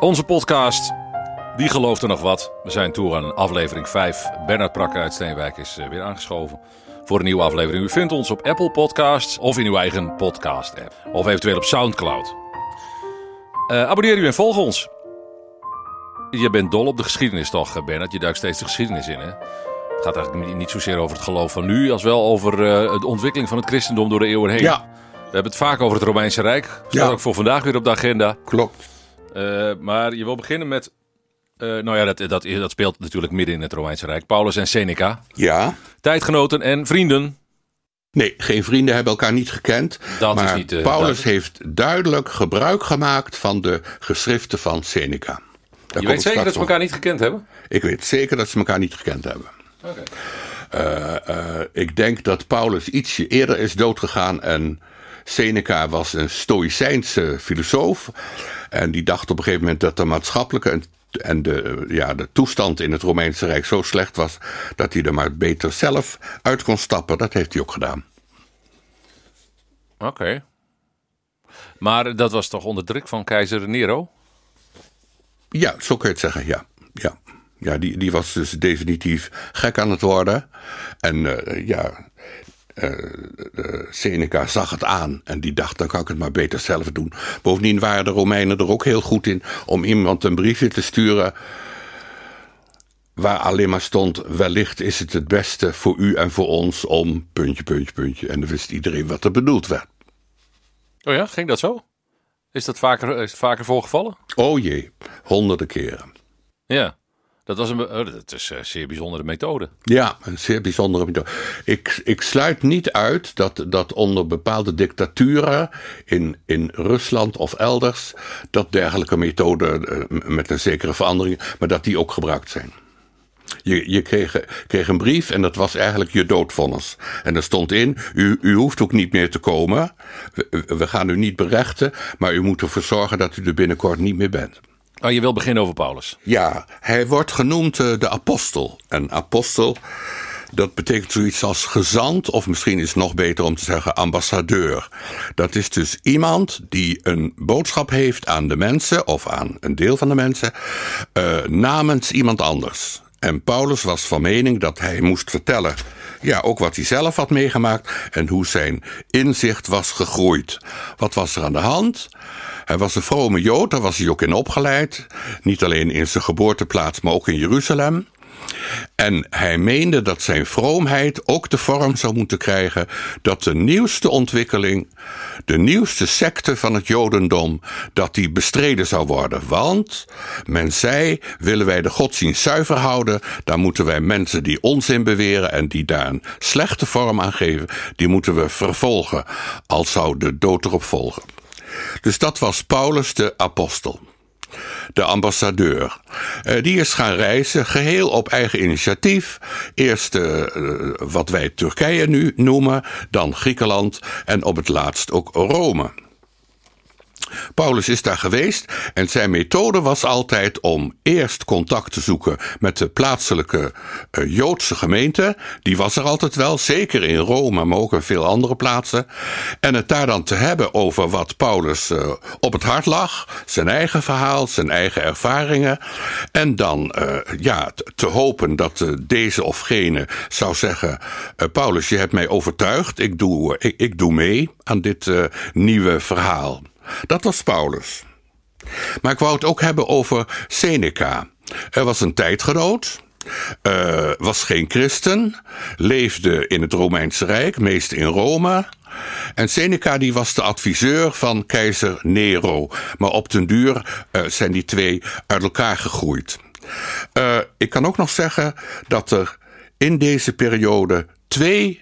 Onze podcast, die gelooft er nog wat. We zijn toe aan aflevering 5. Bernard Prakke uit Steenwijk is eh, weer aangeschoven voor een nieuwe aflevering. U vindt ons op Apple Podcasts of in uw eigen podcast-app. Of eventueel op Soundcloud. Uh, abonneer u en volg ons. Je bent dol op de geschiedenis toch, eh, Bernard? Je duikt steeds de geschiedenis in, hè? Het gaat eigenlijk niet zozeer over het geloof van nu... als wel over uh, de ontwikkeling van het christendom door de eeuwen heen. Ja. We hebben het vaak over het Romeinse Rijk. Dat staat Ja. ook voor vandaag weer op de agenda. Klopt. Uh, maar je wil beginnen met... Uh, nou ja, dat, dat, dat speelt natuurlijk midden in het Romeinse Rijk. Paulus en Seneca. Ja. Tijdgenoten en vrienden. Nee, geen vrienden hebben elkaar niet gekend. Dat maar is niet, uh, Paulus duidelijk. heeft duidelijk gebruik gemaakt van de geschriften van Seneca. Daar Je weet zeker dat ze elkaar niet gekend hebben? Ik weet zeker dat ze elkaar niet gekend hebben. Oké. Uh, uh, ik denk dat Paulus ietsje eerder is doodgegaan en Seneca was een stoïcijnse filosoof. En die dacht op een gegeven moment dat de maatschappelijke en, en de, ja, de toestand in het Romeinse Rijk zo slecht was dat hij er maar beter zelf uit kon stappen. Dat heeft hij ook gedaan. Oké. Okay. Maar dat was toch onder druk van keizer Nero? Ja, zo kun je het zeggen, ja. ja. Ja, die, die was dus definitief gek aan het worden. En uh, ja, uh, Seneca zag het aan en die dacht, dan kan ik het maar beter zelf doen. Bovendien waren de Romeinen er ook heel goed in om iemand een briefje te sturen waar alleen maar stond, wellicht is het het beste voor u en voor ons om puntje, puntje, puntje. En dan wist iedereen wat er bedoeld werd. Oh ja, ging dat zo? Is dat vaker, is het vaker voorgevallen? Oh jee, honderden keren. Ja. Dat, was een, oh, dat is een zeer bijzondere methode. Ja, een zeer bijzondere methode. Ik, ik sluit niet uit dat, dat onder bepaalde dictaturen in, in Rusland of elders... dat dergelijke methoden met een zekere verandering... maar dat die ook gebruikt zijn. Je, je kreeg, kreeg, een brief en dat was eigenlijk je doodvonnis. En er stond in, u, u hoeft ook niet meer te komen. We, we gaan u niet berechten, maar u moet ervoor zorgen dat u er binnenkort niet meer bent. Oh, je wil beginnen over Paulus. Ja, hij wordt genoemd uh, de apostel. En apostel, dat betekent zoiets als gezant, of misschien is het nog beter om te zeggen ambassadeur. Dat is dus iemand die een boodschap heeft aan de mensen, of aan een deel van de mensen, uh, namens iemand anders. En Paulus was van mening dat hij moest vertellen, ja, ook wat hij zelf had meegemaakt en hoe zijn inzicht was gegroeid. Wat was er aan de hand? Hij was een vrome Jood, daar was hij ook in opgeleid. Niet alleen in zijn geboorteplaats, maar ook in Jeruzalem. En hij meende dat zijn vroomheid ook de vorm zou moeten krijgen dat de nieuwste ontwikkeling, de nieuwste secte van het Jodendom, dat die bestreden zou worden. Want men zei, willen wij de godsdienst zuiver houden, dan moeten wij mensen die onzin beweren en die daar een slechte vorm aan geven, die moeten we vervolgen, als zou de dood erop volgen. Dus dat was Paulus de apostel de ambassadeur. Uh, die is gaan reizen, geheel op eigen initiatief. Eerst uh, wat wij Turkije nu noemen, dan Griekenland en op het laatst ook Rome. Paulus is daar geweest en zijn methode was altijd om eerst contact te zoeken met de plaatselijke uh, Joodse gemeente. Die was er altijd wel, zeker in Rome, maar ook in veel andere plaatsen. En het daar dan te hebben over wat Paulus uh, op het hart lag. Zijn eigen verhaal, zijn eigen ervaringen. En dan uh, ja, te hopen dat deze of gene zou zeggen... Paulus, je hebt mij overtuigd, ik doe, ik, ik doe mee aan dit nieuwe verhaal. Dat was Paulus. Maar ik wou het ook hebben over Seneca. Er was een tijdgenoot, uh, was geen christen, leefde in het Romeinse Rijk, meest in Rome. En Seneca die was de adviseur van keizer Nero. Maar op den duur uh, zijn die twee uit elkaar gegroeid. Uh, ik kan ook nog zeggen dat er in deze periode twee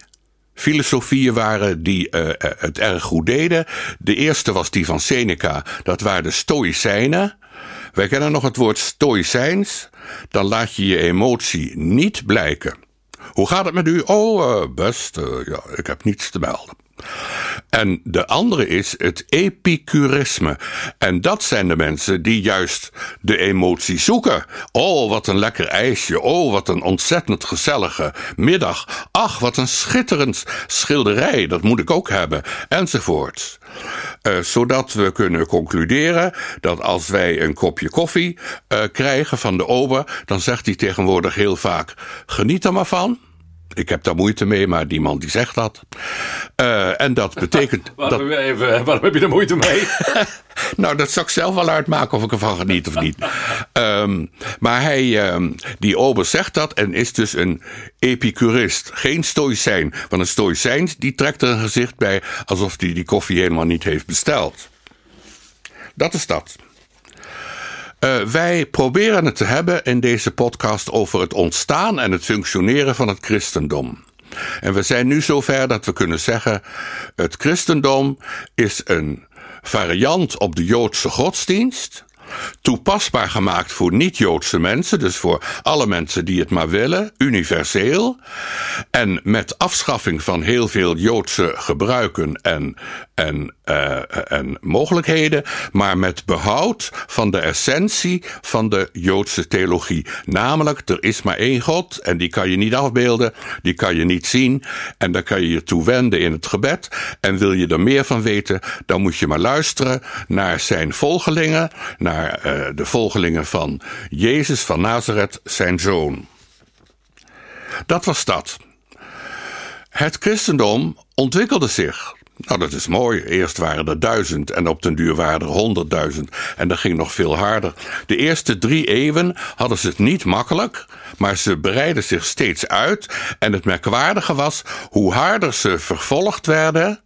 filosofieën waren die uh, het erg goed deden. De eerste was die van Seneca, dat waren de Stoïcijnen. Wij kennen nog het woord Stoïcijns. Dan laat je je emotie niet blijken. Hoe gaat het met u? Oh, uh, best, ja, ik heb niets te melden. En de andere is het epicurisme. En dat zijn de mensen die juist de emotie zoeken. Oh, wat een lekker ijsje. Oh, wat een ontzettend gezellige middag. Ach, wat een schitterend schilderij. Dat moet ik ook hebben. Enzovoort. Uh, zodat we kunnen concluderen dat als wij een kopje koffie uh, krijgen van de ober, dan zegt hij tegenwoordig heel vaak: geniet er maar van. Ik heb daar moeite mee, maar die man die zegt dat. Uh, en dat betekent. waarom, dat... Even, waarom heb je er moeite mee? nou, dat zou ik zelf wel uitmaken of ik ervan geniet of niet. um, maar hij, um, die ober zegt dat en is dus een epicurist. Geen stoïcijn. Want een stoïcijn die trekt er een gezicht bij alsof hij die, die koffie helemaal niet heeft besteld. Dat is dat. Uh, wij proberen het te hebben in deze podcast over het ontstaan en het functioneren van het christendom. En we zijn nu zover dat we kunnen zeggen: het christendom is een variant op de Joodse godsdienst. Toepasbaar gemaakt voor niet-Joodse mensen, dus voor alle mensen die het maar willen, universeel. En met afschaffing van heel veel Joodse gebruiken en, en, uh, en mogelijkheden, maar met behoud van de essentie van de Joodse theologie. Namelijk, er is maar één God en die kan je niet afbeelden, die kan je niet zien en daar kan je je toe wenden in het gebed. En wil je er meer van weten, dan moet je maar luisteren naar zijn volgelingen, naar uh, de volgelingen van Jezus van Nazareth, zijn zoon. Dat was dat. Het christendom ontwikkelde zich. Nou, dat is mooi. Eerst waren er duizend en op den duur waren er honderdduizend. En dat ging nog veel harder. De eerste drie eeuwen hadden ze het niet makkelijk, maar ze breidden zich steeds uit. En het merkwaardige was, hoe harder ze vervolgd werden,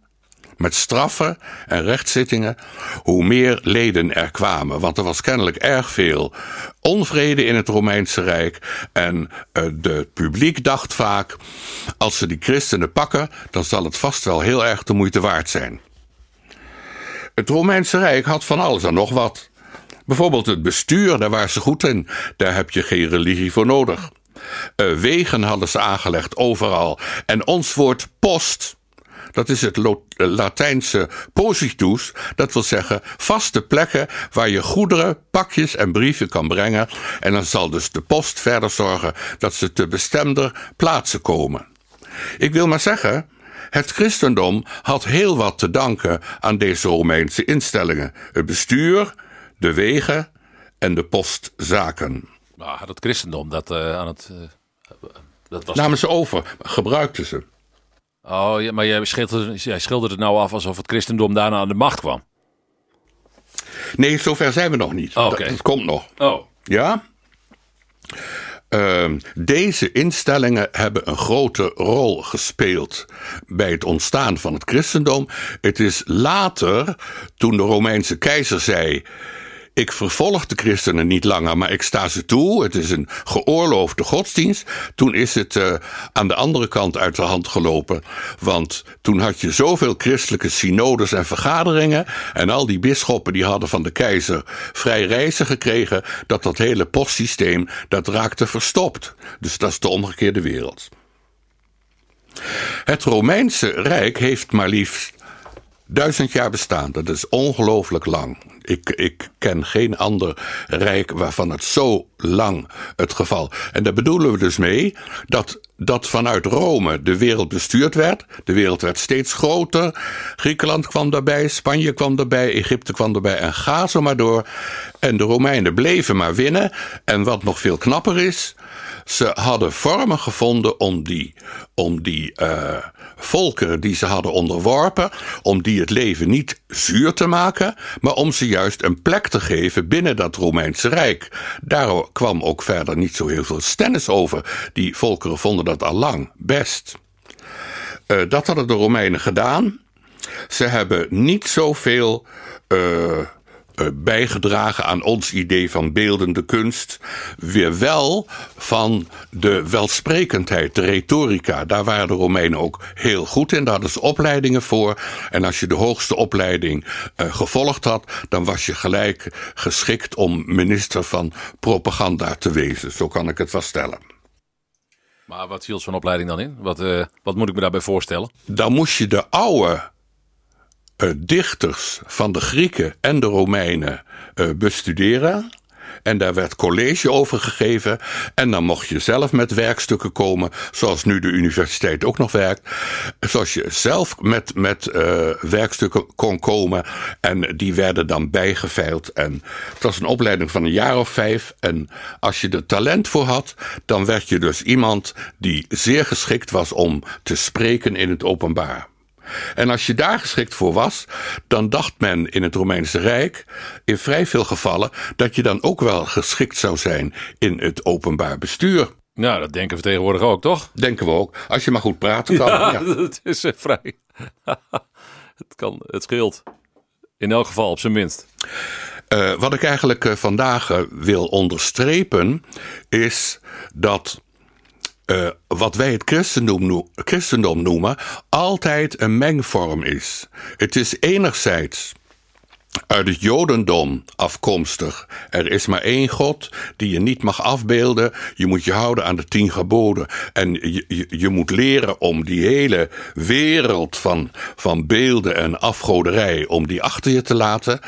met straffen en rechtszittingen, hoe meer leden er kwamen. Want er was kennelijk erg veel onvrede in het Romeinse Rijk. En het uh, publiek dacht vaak: als ze die christenen pakken, dan zal het vast wel heel erg de moeite waard zijn. Het Romeinse Rijk had van alles en nog wat. Bijvoorbeeld het bestuur, daar waren ze goed in. Daar heb je geen religie voor nodig. Uh, wegen hadden ze aangelegd overal. En ons woord post dat is het Latijnse positus. Dat wil zeggen vaste plekken waar je goederen, pakjes en brieven kan brengen. En dan zal dus de post verder zorgen dat ze te bestemder plaatsen komen. Ik wil maar zeggen, het christendom had heel wat te danken aan deze Romeinse instellingen: het bestuur, de wegen en de postzaken. Maar het christendom dat uh, aan het. Uh, dat was Namen ze over, gebruikten ze. Oh, ja, maar jij schilderde, jij schilderde het nou af alsof het christendom daarna aan de macht kwam. Nee, zover zijn we nog niet. Oh, okay. dat, komt nog. Oh. Ja? Uh, deze instellingen hebben een grote rol gespeeld bij het ontstaan van het christendom. Het is later, toen de Romeinse keizer zei: ik vervolg de christenen niet langer, maar ik sta ze toe. Het is een geoorloofde godsdienst. Toen is het uh, aan de andere kant uit de hand gelopen. Want toen had je zoveel christelijke synodes en vergaderingen. En al die bisschoppen die hadden van de keizer vrij reizen gekregen. Dat dat hele postsysteem, dat raakte verstopt. Dus dat is de omgekeerde wereld. Het Romeinse Rijk heeft maar liefst duizend jaar bestaan. Dat is ongelooflijk lang. Ik, ik ken geen ander rijk waarvan het zo lang het geval. En daar bedoelen we dus mee dat, dat vanuit Rome de wereld bestuurd werd. De wereld werd steeds groter. Griekenland kwam daarbij, Spanje kwam daarbij, Egypte kwam daarbij en ga zo maar door. En de Romeinen bleven maar winnen. En wat nog veel knapper is, ze hadden vormen gevonden om die, om die uh, volkeren die ze hadden onderworpen, om die het leven niet zuur te maken, maar om ze juist een plek te geven binnen dat Romeinse Rijk. Daar kwam ook verder niet zo heel veel stennis over. Die volkeren vonden dat al lang best. Uh, dat hadden de Romeinen gedaan. Ze hebben niet zoveel uh, eh, bijgedragen aan ons idee van beeldende kunst. Weer wel van de welsprekendheid, de retorica. Daar waren de Romeinen ook heel goed in. Daar hadden ze opleidingen voor. En als je de hoogste opleiding uh, gevolgd had, dan was je gelijk geschikt om minister van propaganda te wezen. Zo kan ik het wel stellen. Maar wat viel zo'n opleiding dan in? Wat, uh, wat moet ik me daarbij voorstellen? Dan moest je de oude dichters van de Grieken en de Romeinen uh, bestuderen. En daar werd college over gegeven. En dan mocht je zelf met werkstukken komen, zoals nu de universiteit ook nog werkt. Zoals je zelf met, met uh, werkstukken kon komen. En die werden dan bijgeveild. En het was een opleiding van een jaar of vijf. En als je er talent voor had, dan werd je dus iemand die zeer geschikt was om te spreken in het openbaar. En als je daar geschikt voor was, dan dacht men in het Romeinse Rijk in vrij veel gevallen dat je dan ook wel geschikt zou zijn in het openbaar bestuur. Nou, dat denken we tegenwoordig ook, toch? Denken we ook. Als je maar goed praten kan. Ja, dat is uh, vrij. het, kan, het scheelt. In elk geval, op zijn minst. Uh, wat ik eigenlijk uh, vandaag wil onderstrepen, is dat uh, wat wij het christendom, christendom noemen, altijd een mengvorm is. Het is enerzijds uit het Jodendom afkomstig. Er is maar één God die je niet mag afbeelden. Je moet je houden aan de tien geboden. En je, je, je, moet leren om die hele wereld van, van beelden en afgoderij, om die achter je te laten.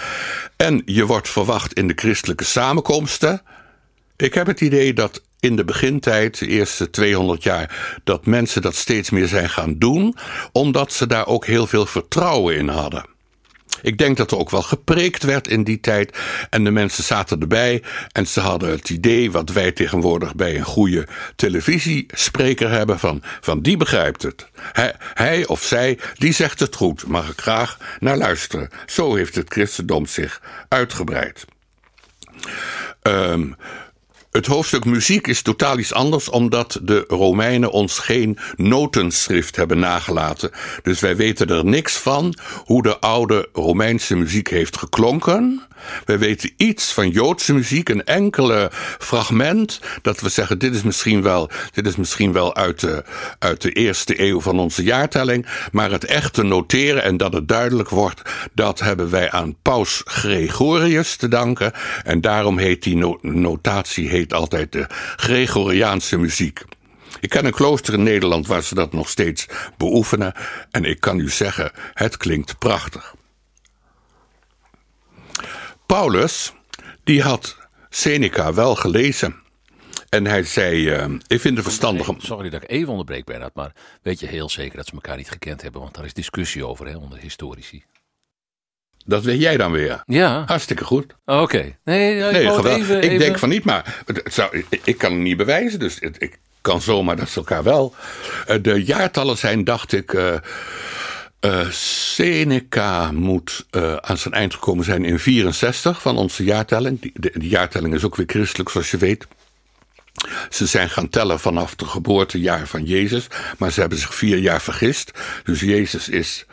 En je wordt verwacht in de christelijke samenkomsten. Ik heb het idee dat in de begintijd, de eerste 200 jaar, dat mensen dat steeds meer zijn gaan doen, omdat ze daar ook heel veel vertrouwen in hadden. Ik denk dat er ook wel gepreekt werd in die tijd. En de mensen zaten erbij. En ze hadden het idee, wat wij tegenwoordig bij een goede televisiespreker hebben: van, van die begrijpt het. Hij, of zij, die zegt het goed. Mag ik graag naar luisteren. Zo heeft het christendom zich uitgebreid. Um, het hoofdstuk muziek is totaal iets anders, omdat de Romeinen ons geen notenschrift hebben nagelaten. Dus wij weten er niks van hoe de oude Romeinse muziek heeft geklonken. Wij weten iets van Joodse muziek, een enkele fragment. Dat we zeggen, dit is misschien wel, dit is misschien wel uit, de, uit de eerste eeuw van onze jaartelling. Maar het echte noteren en dat het duidelijk wordt, dat hebben wij aan Paus Gregorius te danken. En daarom heet die notatie heet altijd de Gregoriaanse muziek. Ik ken een klooster in Nederland waar ze dat nog steeds beoefenen. En ik kan u zeggen, het klinkt prachtig. Paulus, die had Seneca wel gelezen. En hij zei, uh, ik vind het verstandig om... Sorry dat ik even onderbreek, Bernard, maar weet je heel zeker dat ze elkaar niet gekend hebben? Want daar is discussie over, hè, onder historici. Dat weet jij dan weer. Ja. Hartstikke goed. Oké. Okay. Nee, ik, nee, even, ik denk van niet, maar het zou, ik, kan het niet bewijzen, dus het, ik kan zomaar dat ze elkaar wel. Uh, de jaartallen zijn, dacht ik... Uh, uh, Seneca moet uh, aan zijn eind gekomen zijn in 64 van onze jaartelling. Die, de, de, jaartelling is ook weer christelijk, zoals je weet. Ze zijn gaan tellen vanaf het geboortejaar van Jezus, maar ze hebben zich vier jaar vergist. Dus Jezus is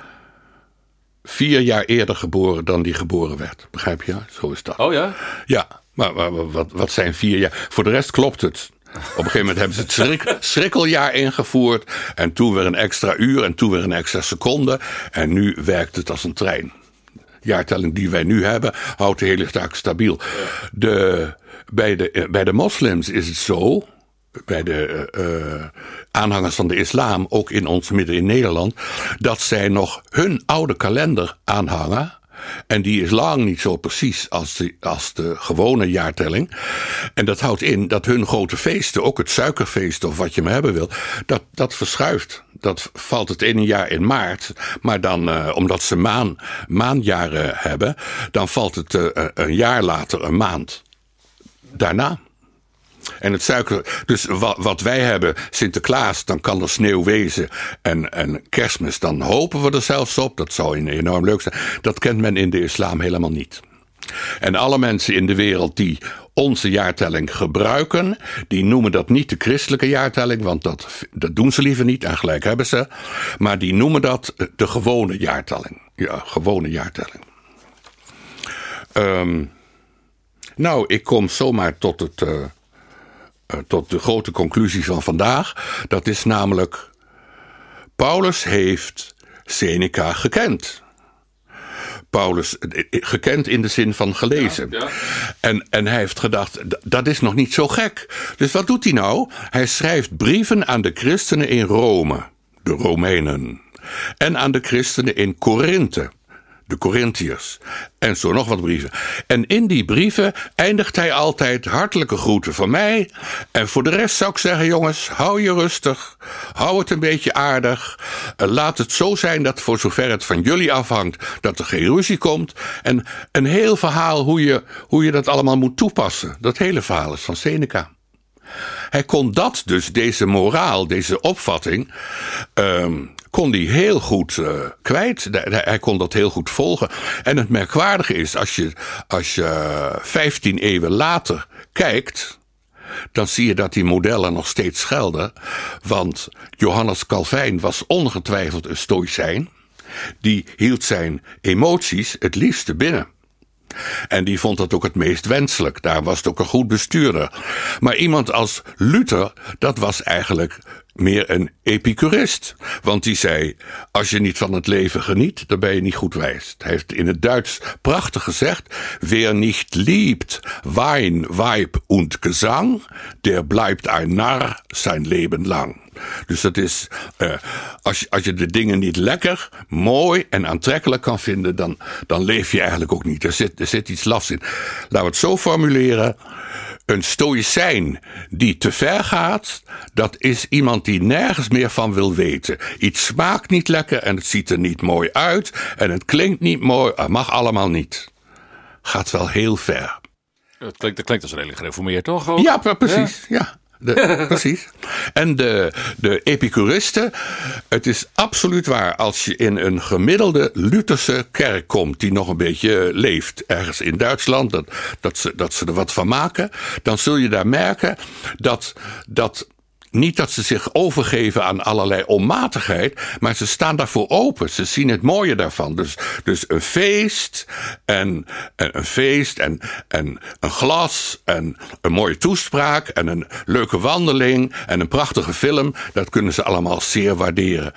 vier jaar eerder geboren dan die geboren werd. Begrijp je? Zo is dat. Oh ja? Ja, maar, maar wat, wat zijn vier jaar? Voor de rest klopt het. Op een gegeven moment hebben ze het schrik, schrikkeljaar ingevoerd. En toen weer een extra uur en toen weer een extra seconde. En nu werkt het als een trein. Jaartelling die wij nu hebben, houdt de hele zaak stabiel. De, bij, de, bij de moslims is het zo. Bij de uh, aanhangers van de islam, ook in ons midden in Nederland, dat zij nog hun oude kalender aanhangen. En die is lang niet zo precies als de, als de gewone jaartelling. En dat houdt in dat hun grote feesten, ook het suikerfeest of wat je maar hebben wil, dat, dat verschuift. Dat valt het ene jaar in maart, maar dan, uh, omdat ze maan, maanjaren hebben, dan valt het uh, een jaar later, een maand daarna. En het suiker. Dus wat, wat wij hebben, Sinterklaas, dan kan er sneeuw wezen. En, en kerstmis, dan hopen we er zelfs op. Dat zou enorm leuk zijn. Dat kent men in de islam helemaal niet. En alle mensen in de wereld die onze jaartelling gebruiken, die noemen dat niet de christelijke jaartelling, want dat, dat doen ze liever niet en gelijk hebben ze. Maar die noemen dat de gewone jaartelling. Ja, gewone jaartelling. Um, nou, ik kom zomaar tot het. Eh, tot de grote conclusie van vandaag. Dat is namelijk, Paulus heeft Seneca gekend. Paulus eh, eh, gekend in de zin van gelezen. Ja, ja. En, en hij heeft gedacht, dat is nog niet zo gek. Dus wat doet hij nou? Hij schrijft brieven aan de christenen in Rome, de Romeinen. En aan de christenen in Korinthe, de Corinthiërs en zo nog wat brieven. En in die brieven eindigt hij altijd hartelijke groeten van mij. En voor de rest zou ik zeggen, jongens, hou je rustig, hou het een beetje aardig. Laat het zo zijn dat voor zover het van jullie afhangt, dat er geen ruzie komt. En een heel verhaal hoe je, hoe je dat allemaal moet toepassen. Dat hele verhaal is van Seneca. Hij kon dat dus, deze moraal, deze opvatting, ehm, kon hij heel goed uh, kwijt. Hij kon dat heel goed volgen. En het merkwaardige is, als je, als je 15 eeuwen later kijkt, dan zie je dat die modellen nog steeds gelden. Want Johannes Calvijn was ongetwijfeld een stoïcijn. Die hield zijn emoties het liefste binnen. En die vond dat ook het meest wenselijk. Daar was het ook een goed bestuurder. Maar iemand als Luther, dat was eigenlijk meer een epicurist. Want die zei: Als je niet van het leven geniet, dan ben je niet goed wijs. Hij heeft in het Duits prachtig gezegd: Wer nicht liebt Wein, Weib und Gesang, der bleibt ein Narr sein Leben lang. Dus dat is, uh, als, je, als je de dingen niet lekker, mooi en aantrekkelijk kan vinden, dan, dan leef je eigenlijk ook niet. Er zit, er zit iets lafs in. Laten we het zo formuleren. Een stoïcijn die te ver gaat, dat is iemand die nergens meer van wil weten. Iets smaakt niet lekker en het ziet er niet mooi uit en het klinkt niet mooi, het mag allemaal niet. Gaat wel heel ver. Het klinkt, dat klinkt als redelijk gereformeerd, toch? Ook? Ja, precies. Ja. De, precies. En de, de epicuristen, het is absoluut waar als je in een gemiddelde Lutherse kerk komt, die nog een beetje leeft, ergens in Duitsland, dat, dat, ze, dat ze er wat van maken, dan zul je daar merken dat, dat niet dat ze zich overgeven aan allerlei onmatigheid, maar ze staan daarvoor open. Ze zien het mooie daarvan. Dus, dus een feest en, en een feest en, en een glas en een mooie toespraak en een leuke wandeling en een prachtige film, dat kunnen ze allemaal zeer waarderen.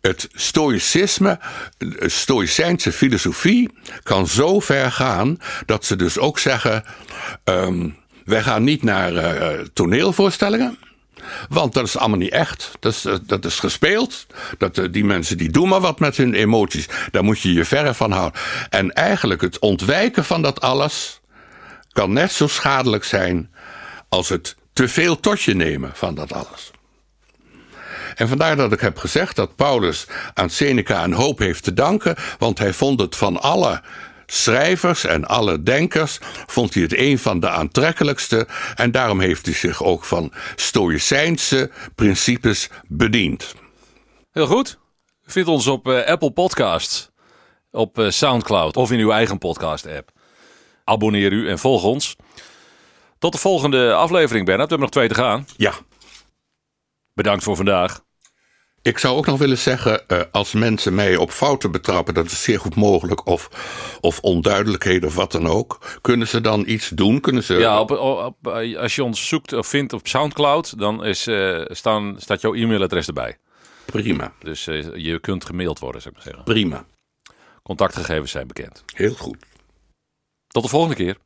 Het stoïcisme, de stoïcijnse filosofie, kan zo ver gaan dat ze dus ook zeggen: um, wij gaan niet naar uh, toneelvoorstellingen. Want dat is allemaal niet echt. Dat is, eh, dat is gespeeld. Dat, eh, die mensen die doen maar wat met hun emoties. Daar moet je je verre van houden. En eigenlijk het ontwijken van dat alles kan net zo schadelijk zijn als het te veel tot je nemen van dat alles. En vandaar dat ik heb gezegd dat Paulus aan Seneca een hoop heeft te danken, want hij vond het van alle schrijvers en alle denkers vond hij het een van de aantrekkelijkste en daarom heeft hij zich ook van stoïcijnse principes bediend. Heel goed. Vind ons op uh, Apple Podcasts, op uh, SoundCloud of in uw eigen podcast-app. Abonneer u en volg ons. Tot de volgende aflevering, Bernard. We hebben nog twee te gaan. Ja. Bedankt voor vandaag. Ik zou ook nog willen zeggen, uh, als mensen mij op fouten betrappen, dat is zeer goed mogelijk, of, of onduidelijkheden of wat dan ook, kunnen ze dan iets doen? Kunnen ze... Ja, op, op, als je ons zoekt of vindt op Soundcloud, dan is, uh, staan, staat jouw e-mailadres erbij. Prima. Dus uh, je kunt gemaild worden, zou ik maar zeggen. Prima. Contactgegevens zijn bekend. Heel goed. Tot de volgende keer.